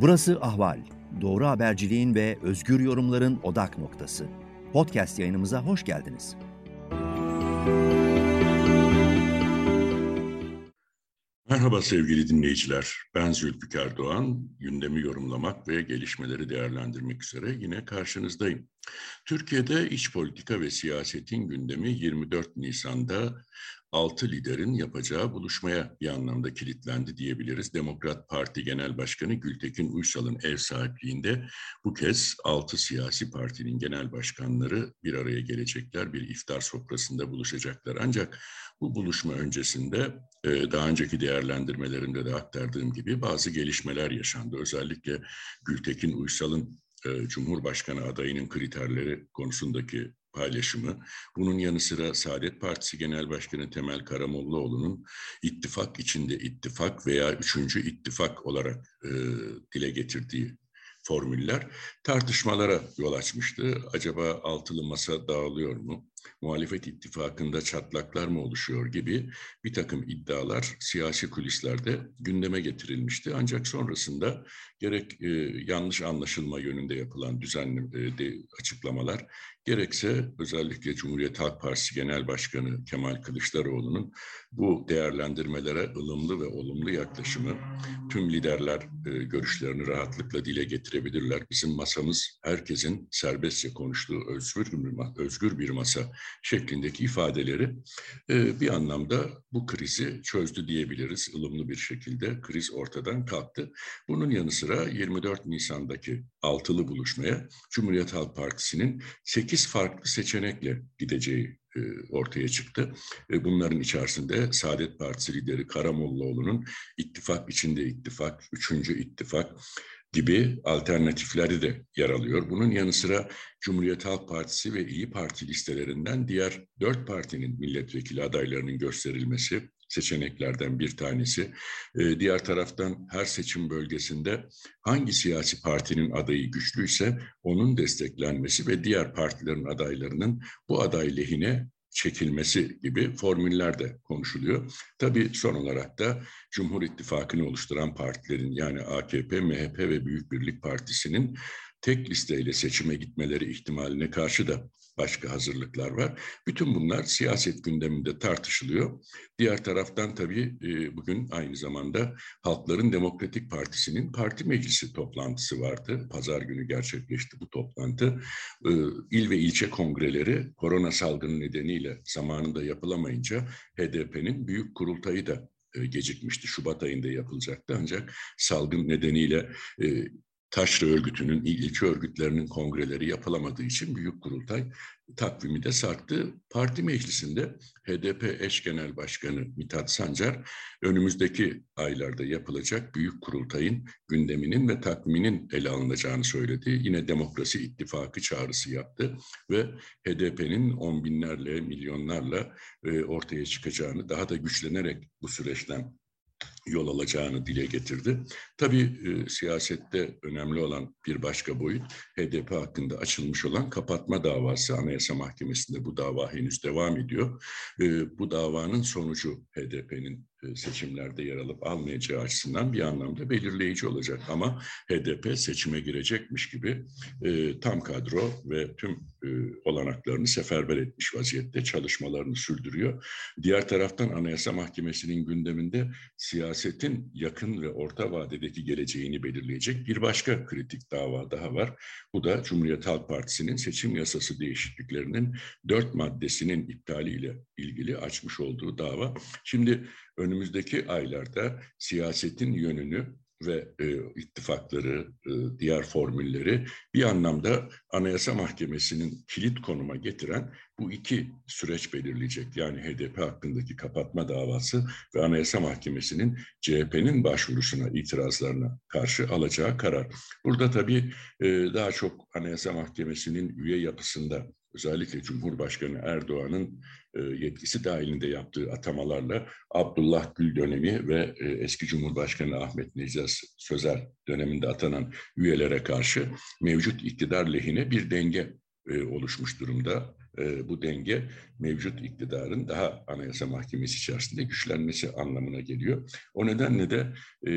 Burası Ahval. Doğru haberciliğin ve özgür yorumların odak noktası. Podcast yayınımıza hoş geldiniz. Merhaba sevgili dinleyiciler. Ben Zülfikar Doğan. Gündemi yorumlamak ve gelişmeleri değerlendirmek üzere yine karşınızdayım. Türkiye'de iç politika ve siyasetin gündemi 24 Nisan'da altı liderin yapacağı buluşmaya bir anlamda kilitlendi diyebiliriz. Demokrat Parti Genel Başkanı Gültekin Uysal'ın ev sahipliğinde bu kez altı siyasi partinin genel başkanları bir araya gelecekler, bir iftar sofrasında buluşacaklar. Ancak bu buluşma öncesinde e, daha önceki değerlendirmelerimde de aktardığım gibi bazı gelişmeler yaşandı. Özellikle Gültekin Uysal'ın e, Cumhurbaşkanı adayının kriterleri konusundaki paylaşımı, bunun yanı sıra Saadet Partisi Genel Başkanı Temel Karamollaoğlu'nun ittifak içinde ittifak veya üçüncü ittifak olarak e, dile getirdiği formüller tartışmalara yol açmıştı. Acaba altılı masa dağılıyor mu? Muhalefet ittifakında çatlaklar mı oluşuyor gibi bir takım iddialar siyasi kulislerde gündeme getirilmişti. Ancak sonrasında gerek e, yanlış anlaşılma yönünde yapılan düzenli e, de, açıklamalar gerekse özellikle Cumhuriyet Halk Partisi Genel Başkanı Kemal Kılıçdaroğlu'nun bu değerlendirmelere ılımlı ve olumlu yaklaşımı tüm liderler e, görüşlerini rahatlıkla dile getirebilirler. Bizim masamız herkesin serbestçe konuştuğu özgür bir, özgür bir masa şeklindeki ifadeleri e, bir anlamda bu krizi çözdü diyebiliriz ılımlı bir şekilde. Kriz ortadan kalktı. Bunun yanı sıra 24 Nisan'daki altılı buluşmaya Cumhuriyet Halk Partisi'nin 8 farklı seçenekle gideceği ortaya çıktı. E, bunların içerisinde Saadet Partisi lideri Karamollaoğlu'nun ittifak içinde ittifak, üçüncü ittifak, gibi alternatifleri de yer alıyor. Bunun yanı sıra Cumhuriyet Halk Partisi ve İyi Parti listelerinden diğer dört partinin milletvekili adaylarının gösterilmesi seçeneklerden bir tanesi. Ee, diğer taraftan her seçim bölgesinde hangi siyasi partinin adayı güçlüyse onun desteklenmesi ve diğer partilerin adaylarının bu aday lehine çekilmesi gibi formüller de konuşuluyor. Tabii son olarak da Cumhur İttifakı'nı oluşturan partilerin yani AKP, MHP ve Büyük Birlik Partisi'nin tek listeyle seçime gitmeleri ihtimaline karşı da başka hazırlıklar var. Bütün bunlar siyaset gündeminde tartışılıyor. Diğer taraftan tabii e, bugün aynı zamanda Halkların Demokratik Partisi'nin parti meclisi toplantısı vardı. Pazar günü gerçekleşti bu toplantı. E, il ve ilçe kongreleri korona salgını nedeniyle zamanında yapılamayınca HDP'nin büyük kurultayı da e, gecikmişti. Şubat ayında yapılacaktı ancak salgın nedeniyle Taşra örgütünün, ilçe örgütlerinin kongreleri yapılamadığı için Büyük Kurultay takvimi de sarktı. Parti meclisinde HDP eş genel başkanı Mithat Sancar önümüzdeki aylarda yapılacak Büyük Kurultay'ın gündeminin ve takviminin ele alınacağını söyledi. Yine Demokrasi İttifakı çağrısı yaptı ve HDP'nin on binlerle, milyonlarla e, ortaya çıkacağını, daha da güçlenerek bu süreçten yol alacağını dile getirdi. Tabii e, siyasette önemli olan bir başka boyut HDP hakkında açılmış olan kapatma davası. Anayasa Mahkemesi'nde bu dava henüz devam ediyor. E, bu davanın sonucu HDP'nin e, seçimlerde yer alıp almayacağı açısından bir anlamda belirleyici olacak. Ama HDP seçime girecekmiş gibi e, tam kadro ve tüm e, olanaklarını seferber etmiş vaziyette çalışmalarını sürdürüyor. Diğer taraftan Anayasa Mahkemesi'nin gündeminde siyasetin yakın ve orta vadedeki geleceğini belirleyecek bir başka kritik dava daha var. Bu da Cumhuriyet Halk Partisi'nin seçim yasası değişikliklerinin dört maddesinin iptaliyle ilgili açmış olduğu dava. Şimdi önümüzdeki aylarda siyasetin yönünü ve e, ittifakları, e, diğer formülleri bir anlamda Anayasa Mahkemesi'nin kilit konuma getiren bu iki süreç belirleyecek. Yani HDP hakkındaki kapatma davası ve Anayasa Mahkemesi'nin CHP'nin başvurusuna, itirazlarına karşı alacağı karar. Burada tabii e, daha çok Anayasa Mahkemesi'nin üye yapısında özellikle Cumhurbaşkanı Erdoğan'ın e, yetkisi dahilinde yaptığı atamalarla Abdullah Gül dönemi ve e, eski Cumhurbaşkanı Ahmet Necdet Sözer döneminde atanan üyelere karşı mevcut iktidar lehine bir denge e, oluşmuş durumda. Bu denge mevcut iktidarın daha Anayasa Mahkemesi içerisinde güçlenmesi anlamına geliyor. O nedenle de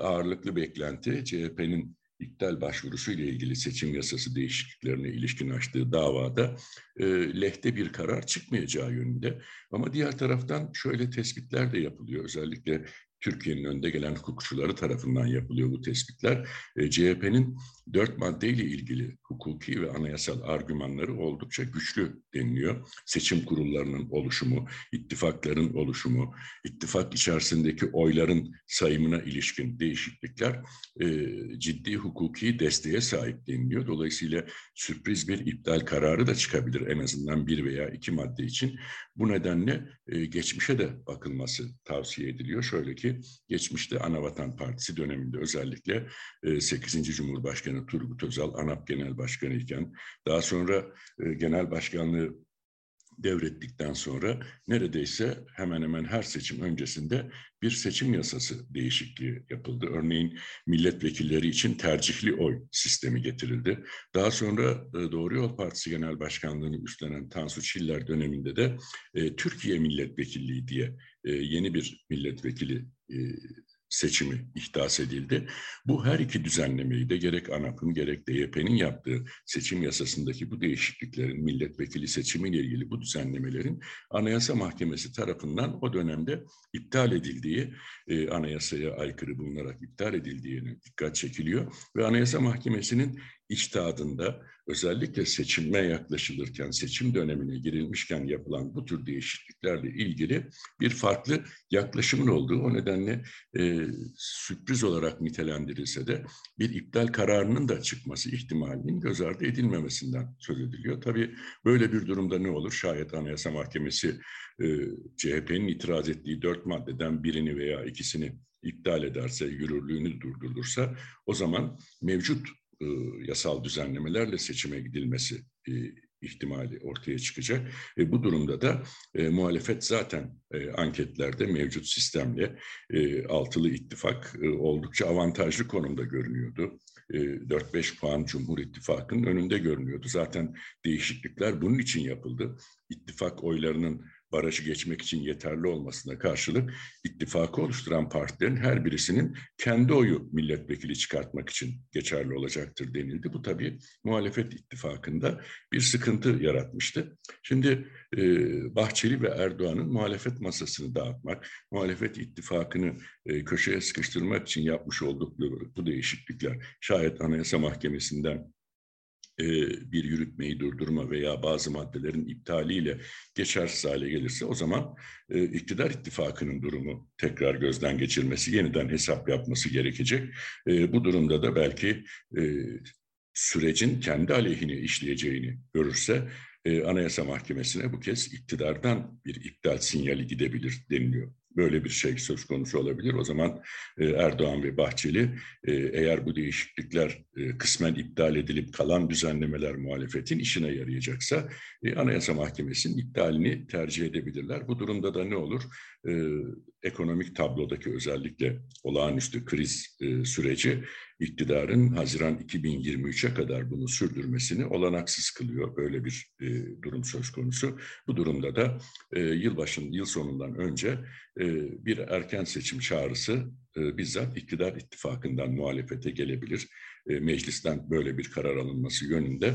ağırlıklı beklenti CHP'nin iptal başvurusu ile ilgili seçim yasası değişikliklerine ilişkin açtığı davada e, lehte bir karar çıkmayacağı yönünde. Ama diğer taraftan şöyle tespitler de yapılıyor. Özellikle Türkiye'nin önde gelen hukukçuları tarafından yapılıyor bu tespitler. E, CHP'nin dört maddeyle ilgili hukuki ve anayasal argümanları oldukça güçlü deniliyor. Seçim kurullarının oluşumu, ittifakların oluşumu, ittifak içerisindeki oyların sayımına ilişkin değişiklikler e, ciddi hukuki desteğe sahip deniliyor. Dolayısıyla sürpriz bir iptal kararı da çıkabilir en azından bir veya iki madde için. Bu nedenle e, geçmişe de bakılması tavsiye ediliyor. Şöyle ki geçmişte Anavatan Partisi döneminde özellikle e, 8. Cumhurbaşkanı Turgut Özal ANAP Genel Başkanı iken daha sonra genel başkanlığı devrettikten sonra neredeyse hemen hemen her seçim öncesinde bir seçim yasası değişikliği yapıldı. Örneğin milletvekilleri için tercihli oy sistemi getirildi. Daha sonra Doğru Yol Partisi Genel Başkanlığı'nı üstlenen Tansu Çiller döneminde de Türkiye Milletvekilliği diye yeni bir milletvekili seçimi ihdas edildi. Bu her iki düzenlemeyi de gerek ANAP'ın gerek DYP'nin yaptığı seçim yasasındaki bu değişikliklerin milletvekili seçimiyle ilgili bu düzenlemelerin Anayasa Mahkemesi tarafından o dönemde iptal edildiği, e, anayasaya aykırı bulunarak iptal edildiğine dikkat çekiliyor ve Anayasa Mahkemesi'nin içtihadında özellikle seçime yaklaşılırken, seçim dönemine girilmişken yapılan bu tür değişikliklerle ilgili bir farklı yaklaşımın olduğu, o nedenle e, sürpriz olarak nitelendirilse de bir iptal kararının da çıkması ihtimalinin göz ardı edilmemesinden söz ediliyor. Tabii böyle bir durumda ne olur? Şayet Anayasa Mahkemesi e, CHP'nin itiraz ettiği dört maddeden birini veya ikisini iptal ederse, yürürlüğünü durdurursa o zaman mevcut e, yasal düzenlemelerle seçime gidilmesi e, ihtimali ortaya çıkacak. E, bu durumda da e, muhalefet zaten e, anketlerde mevcut sistemle e, altılı ittifak e, oldukça avantajlı konumda görünüyordu. E, 4-5 puan Cumhur İttifakı'nın önünde görünüyordu. Zaten değişiklikler bunun için yapıldı. İttifak oylarının barajı geçmek için yeterli olmasına karşılık ittifakı oluşturan partilerin her birisinin kendi oyu milletvekili çıkartmak için geçerli olacaktır denildi. Bu tabii muhalefet ittifakında bir sıkıntı yaratmıştı. Şimdi e, Bahçeli ve Erdoğan'ın muhalefet masasını dağıtmak, muhalefet ittifakını e, köşeye sıkıştırmak için yapmış oldukları bu değişiklikler şayet Anayasa Mahkemesi'nden e, bir yürütmeyi durdurma veya bazı maddelerin iptaliyle geçersiz hale gelirse o zaman e, iktidar ittifakının durumu tekrar gözden geçirmesi, yeniden hesap yapması gerekecek. E, bu durumda da belki sürecin kendi aleyhine işleyeceğini görürse Anayasa Mahkemesi'ne bu kez iktidardan bir iptal sinyali gidebilir deniliyor böyle bir şey söz konusu olabilir. O zaman e, Erdoğan ve Bahçeli e, eğer bu değişiklikler e, kısmen iptal edilip kalan düzenlemeler muhalefetin işine yarayacaksa Anayasa Mahkemesi'nin iptalini tercih edebilirler. Bu durumda da ne olur? Ekonomik tablodaki özellikle olağanüstü kriz süreci iktidarın Haziran 2023'e kadar bunu sürdürmesini olanaksız kılıyor. Böyle bir durum söz konusu. Bu durumda da yılbaşın yıl sonundan önce bir erken seçim çağrısı bizzat iktidar ittifakından muhalefete gelebilir. Meclisten böyle bir karar alınması yönünde.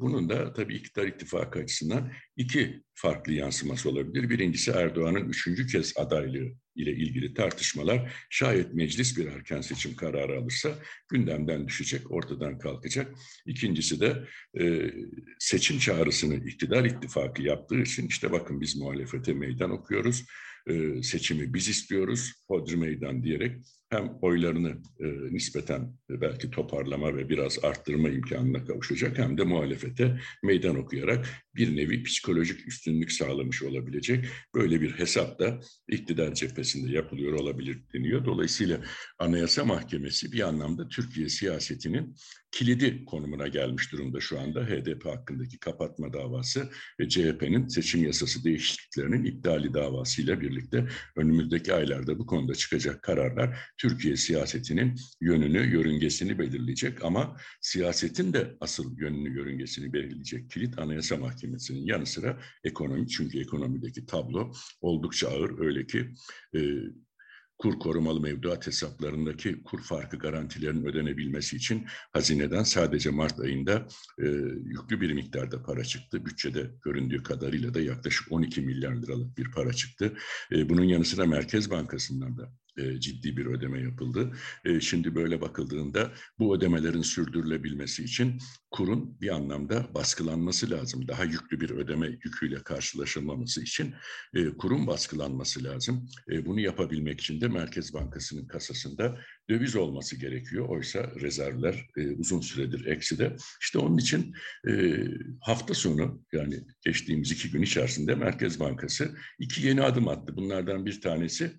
Bunun da tabii iktidar ittifakı açısından iki farklı yansıması olabilir. Birincisi Erdoğan'ın üçüncü kez adaylığı ile ilgili tartışmalar şayet meclis bir erken seçim kararı alırsa gündemden düşecek, ortadan kalkacak. İkincisi de e, seçim çağrısını iktidar ittifakı yaptığı için işte bakın biz muhalefete meydan okuyoruz e, seçimi biz istiyoruz, hodri meydan diyerek hem oylarını e, nispeten belki toparlama ve biraz arttırma imkanına kavuşacak hem de muhalefete meydan okuyarak bir nevi psikolojik üstünlük sağlamış olabilecek böyle bir hesap da iktidar cephesinde yapılıyor olabilir deniyor. Dolayısıyla Anayasa Mahkemesi bir anlamda Türkiye siyasetinin kilidi konumuna gelmiş durumda şu anda HDP hakkındaki kapatma davası ve CHP'nin seçim yasası değişikliklerinin iptali davasıyla birlikte önümüzdeki aylarda bu konuda çıkacak kararlar Türkiye siyasetinin yönünü, yörüngesini belirleyecek ama siyasetin de asıl yönünü, yörüngesini belirleyecek kilit Anayasa Mahkemesi'nin yanı sıra ekonomi çünkü ekonomideki tablo oldukça ağır öyle ki e, kur korumalı mevduat hesaplarındaki kur farkı garantilerinin ödenebilmesi için hazineden sadece Mart ayında e, yüklü bir miktarda para çıktı. Bütçede göründüğü kadarıyla da yaklaşık 12 milyar liralık bir para çıktı. E, bunun yanı sıra Merkez Bankası'ndan da e, ciddi bir ödeme yapıldı. E, şimdi böyle bakıldığında bu ödemelerin sürdürülebilmesi için kurun bir anlamda baskılanması lazım. Daha yüklü bir ödeme yüküyle karşılaşılmaması için e, kurun baskılanması lazım. Bunu yapabilmek için de Merkez Bankası'nın kasasında döviz olması gerekiyor. Oysa rezervler uzun süredir ekside. İşte onun için hafta sonu yani geçtiğimiz iki gün içerisinde Merkez Bankası iki yeni adım attı. Bunlardan bir tanesi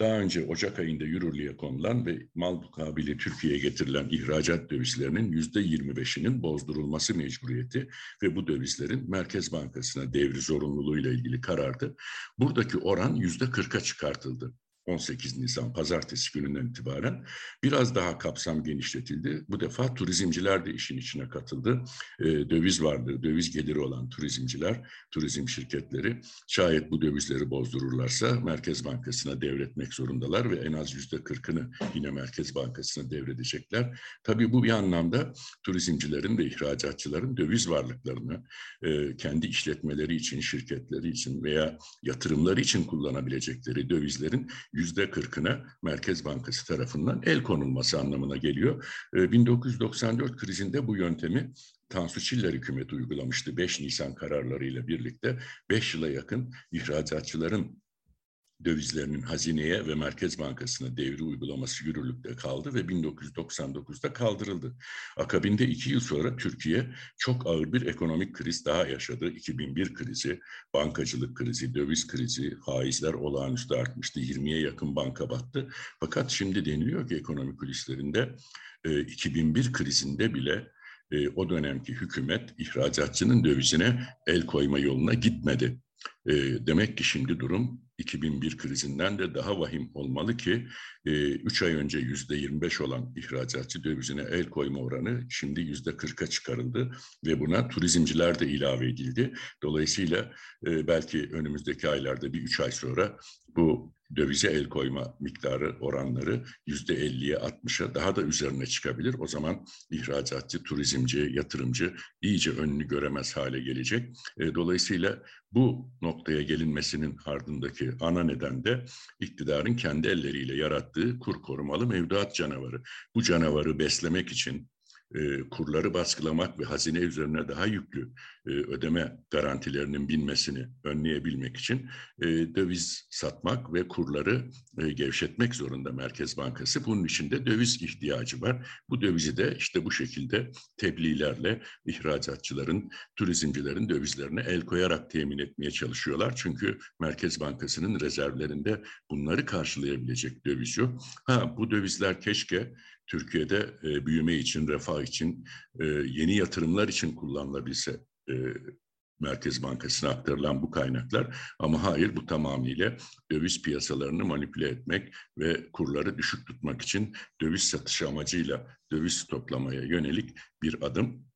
daha önce Ocak ayında yürürlüğe konulan ve mal mukabili Türkiye'ye getirilen ihracat dövizlerinin yüzde 25'inin bozdurulması mecburiyeti ve bu dövizlerin Merkez Bankası'na devri zorunluluğuyla ilgili karardı. Buradaki oran yüzde 40'a çıkartıldı. 18 Nisan pazartesi gününden itibaren biraz daha kapsam genişletildi. Bu defa turizmciler de işin içine katıldı. E, döviz vardı, döviz geliri olan turizmciler, turizm şirketleri şayet bu dövizleri bozdururlarsa Merkez Bankası'na devretmek zorundalar ve en az yüzde kırkını yine Merkez Bankası'na devredecekler. Tabii bu bir anlamda turizmcilerin ve ihracatçıların döviz varlıklarını e, kendi işletmeleri için, şirketleri için veya yatırımları için kullanabilecekleri dövizlerin yüzde kırkına Merkez Bankası tarafından el konulması anlamına geliyor. 1994 ee, krizinde bu yöntemi Tansu Çiller hükümeti uygulamıştı 5 Nisan kararlarıyla birlikte 5 yıla yakın ihracatçıların dövizlerinin hazineye ve Merkez Bankası'na devri uygulaması yürürlükte kaldı ve 1999'da kaldırıldı. Akabinde iki yıl sonra Türkiye çok ağır bir ekonomik kriz daha yaşadı. 2001 krizi, bankacılık krizi, döviz krizi, faizler olağanüstü artmıştı. 20'ye yakın banka battı. Fakat şimdi deniliyor ki ekonomik krizlerinde 2001 krizinde bile o dönemki hükümet ihracatçının dövizine el koyma yoluna gitmedi. Demek ki şimdi durum 2001 krizinden de daha vahim olmalı ki 3 e, ay önce yüzde 25 olan ihracatçı dövizine el koyma oranı şimdi yüzde 40'a çıkarıldı ve buna turizmciler de ilave edildi. Dolayısıyla e, belki önümüzdeki aylarda bir 3 ay sonra bu dövize el koyma miktarı oranları yüzde 50'ye 60'a daha da üzerine çıkabilir. O zaman ihracatçı, turizmci, yatırımcı iyice önünü göremez hale gelecek. E, dolayısıyla bu noktaya gelinmesinin ardındaki ana neden de iktidarın kendi elleriyle yarattığı kur korumalı mevduat canavarı. Bu canavarı beslemek için e, kurları baskılamak ve hazine üzerine daha yüklü e, ödeme garantilerinin binmesini önleyebilmek için e, döviz satmak ve kurları gevşetmek zorunda Merkez Bankası. Bunun için de döviz ihtiyacı var. Bu dövizi de işte bu şekilde tebliğlerle ihracatçıların, turizmcilerin dövizlerine el koyarak temin etmeye çalışıyorlar. Çünkü Merkez Bankası'nın rezervlerinde bunları karşılayabilecek döviz yok. Ha bu dövizler keşke Türkiye'de e, büyüme için, refah için, e, yeni yatırımlar için kullanılabilse e, Merkez Bankası'na aktarılan bu kaynaklar. Ama hayır bu tamamıyla döviz piyasalarını manipüle etmek ve kurları düşük tutmak için döviz satışı amacıyla döviz toplamaya yönelik bir adım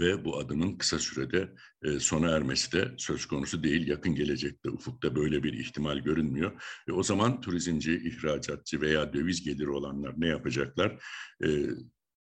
ve bu adımın kısa sürede e, sona ermesi de söz konusu değil. Yakın gelecekte ufukta böyle bir ihtimal görünmüyor. E, o zaman turizmci, ihracatçı veya döviz geliri olanlar ne yapacaklar? E,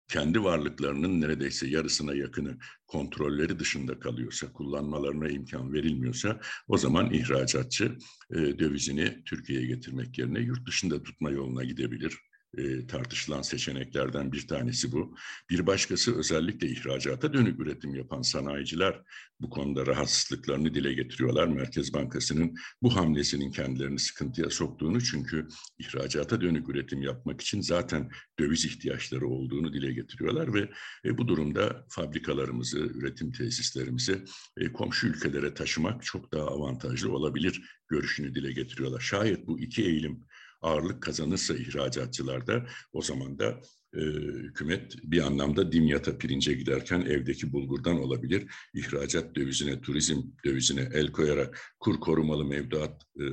kendi varlıklarının neredeyse yarısına yakını kontrolleri dışında kalıyorsa, kullanmalarına imkan verilmiyorsa o zaman ihracatçı e, dövizini Türkiye'ye getirmek yerine yurt dışında tutma yoluna gidebilir e, tartışılan seçeneklerden bir tanesi bu. Bir başkası özellikle ihracata dönük üretim yapan sanayiciler bu konuda rahatsızlıklarını dile getiriyorlar. Merkez Bankası'nın bu hamlesinin kendilerini sıkıntıya soktuğunu çünkü ihracata dönük üretim yapmak için zaten döviz ihtiyaçları olduğunu dile getiriyorlar ve e, bu durumda fabrikalarımızı, üretim tesislerimizi e, komşu ülkelere taşımak çok daha avantajlı olabilir görüşünü dile getiriyorlar. Şayet bu iki eğilim ağırlık kazanırsa ihracatçılarda o zaman da e, hükümet bir anlamda dimyata pirince giderken evdeki bulgurdan olabilir. İhracat dövizine, turizm dövizine el koyarak kur korumalı mevduat e,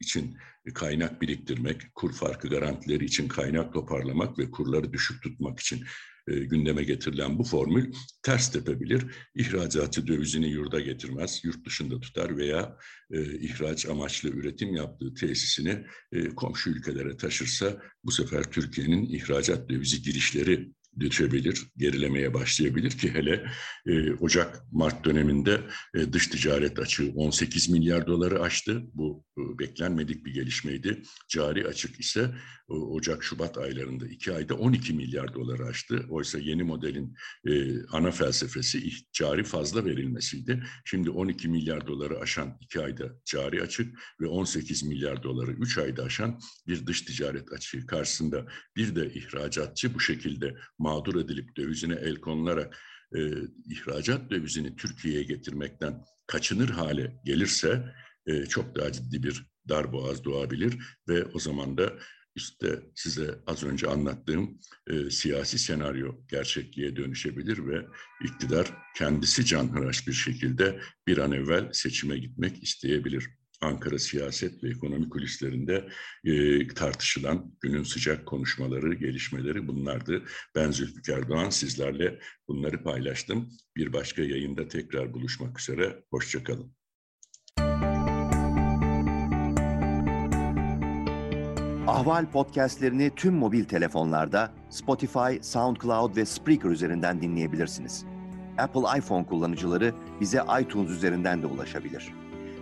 için kaynak biriktirmek, kur farkı garantileri için kaynak toparlamak ve kurları düşük tutmak için e, gündeme getirilen bu formül ters tepebilir. İhracatçı dövizini yurda getirmez, yurt dışında tutar veya e, ihraç amaçlı üretim yaptığı tesisini e, komşu ülkelere taşırsa bu sefer Türkiye'nin ihracat dövizi girişleri düşebilir, gerilemeye başlayabilir ki hele e, Ocak-Mart döneminde e, dış ticaret açığı 18 milyar doları aştı. Bu e, beklenmedik bir gelişmeydi. Cari açık ise e, Ocak-Şubat aylarında iki ayda 12 milyar doları aştı. Oysa yeni modelin e, ana felsefesi cari fazla verilmesiydi. Şimdi 12 milyar doları aşan iki ayda cari açık ve 18 milyar doları üç ayda aşan bir dış ticaret açığı karşısında bir de ihracatçı bu şekilde mağdur edilip dövizine el konularak e, ihracat dövizini Türkiye'ye getirmekten kaçınır hale gelirse e, çok daha ciddi bir darboğaz doğabilir ve o zaman da işte size az önce anlattığım e, siyasi senaryo gerçekliğe dönüşebilir ve iktidar kendisi canhıraş bir şekilde bir an evvel seçime gitmek isteyebilir. Ankara siyaset ve ekonomi kulislerinde e, tartışılan günün sıcak konuşmaları, gelişmeleri bunlardı. Ben Zülfikar Doğan sizlerle bunları paylaştım. Bir başka yayında tekrar buluşmak üzere. Hoşçakalın. Ahval podcastlerini tüm mobil telefonlarda Spotify, SoundCloud ve Spreaker üzerinden dinleyebilirsiniz. Apple iPhone kullanıcıları bize iTunes üzerinden de ulaşabilir.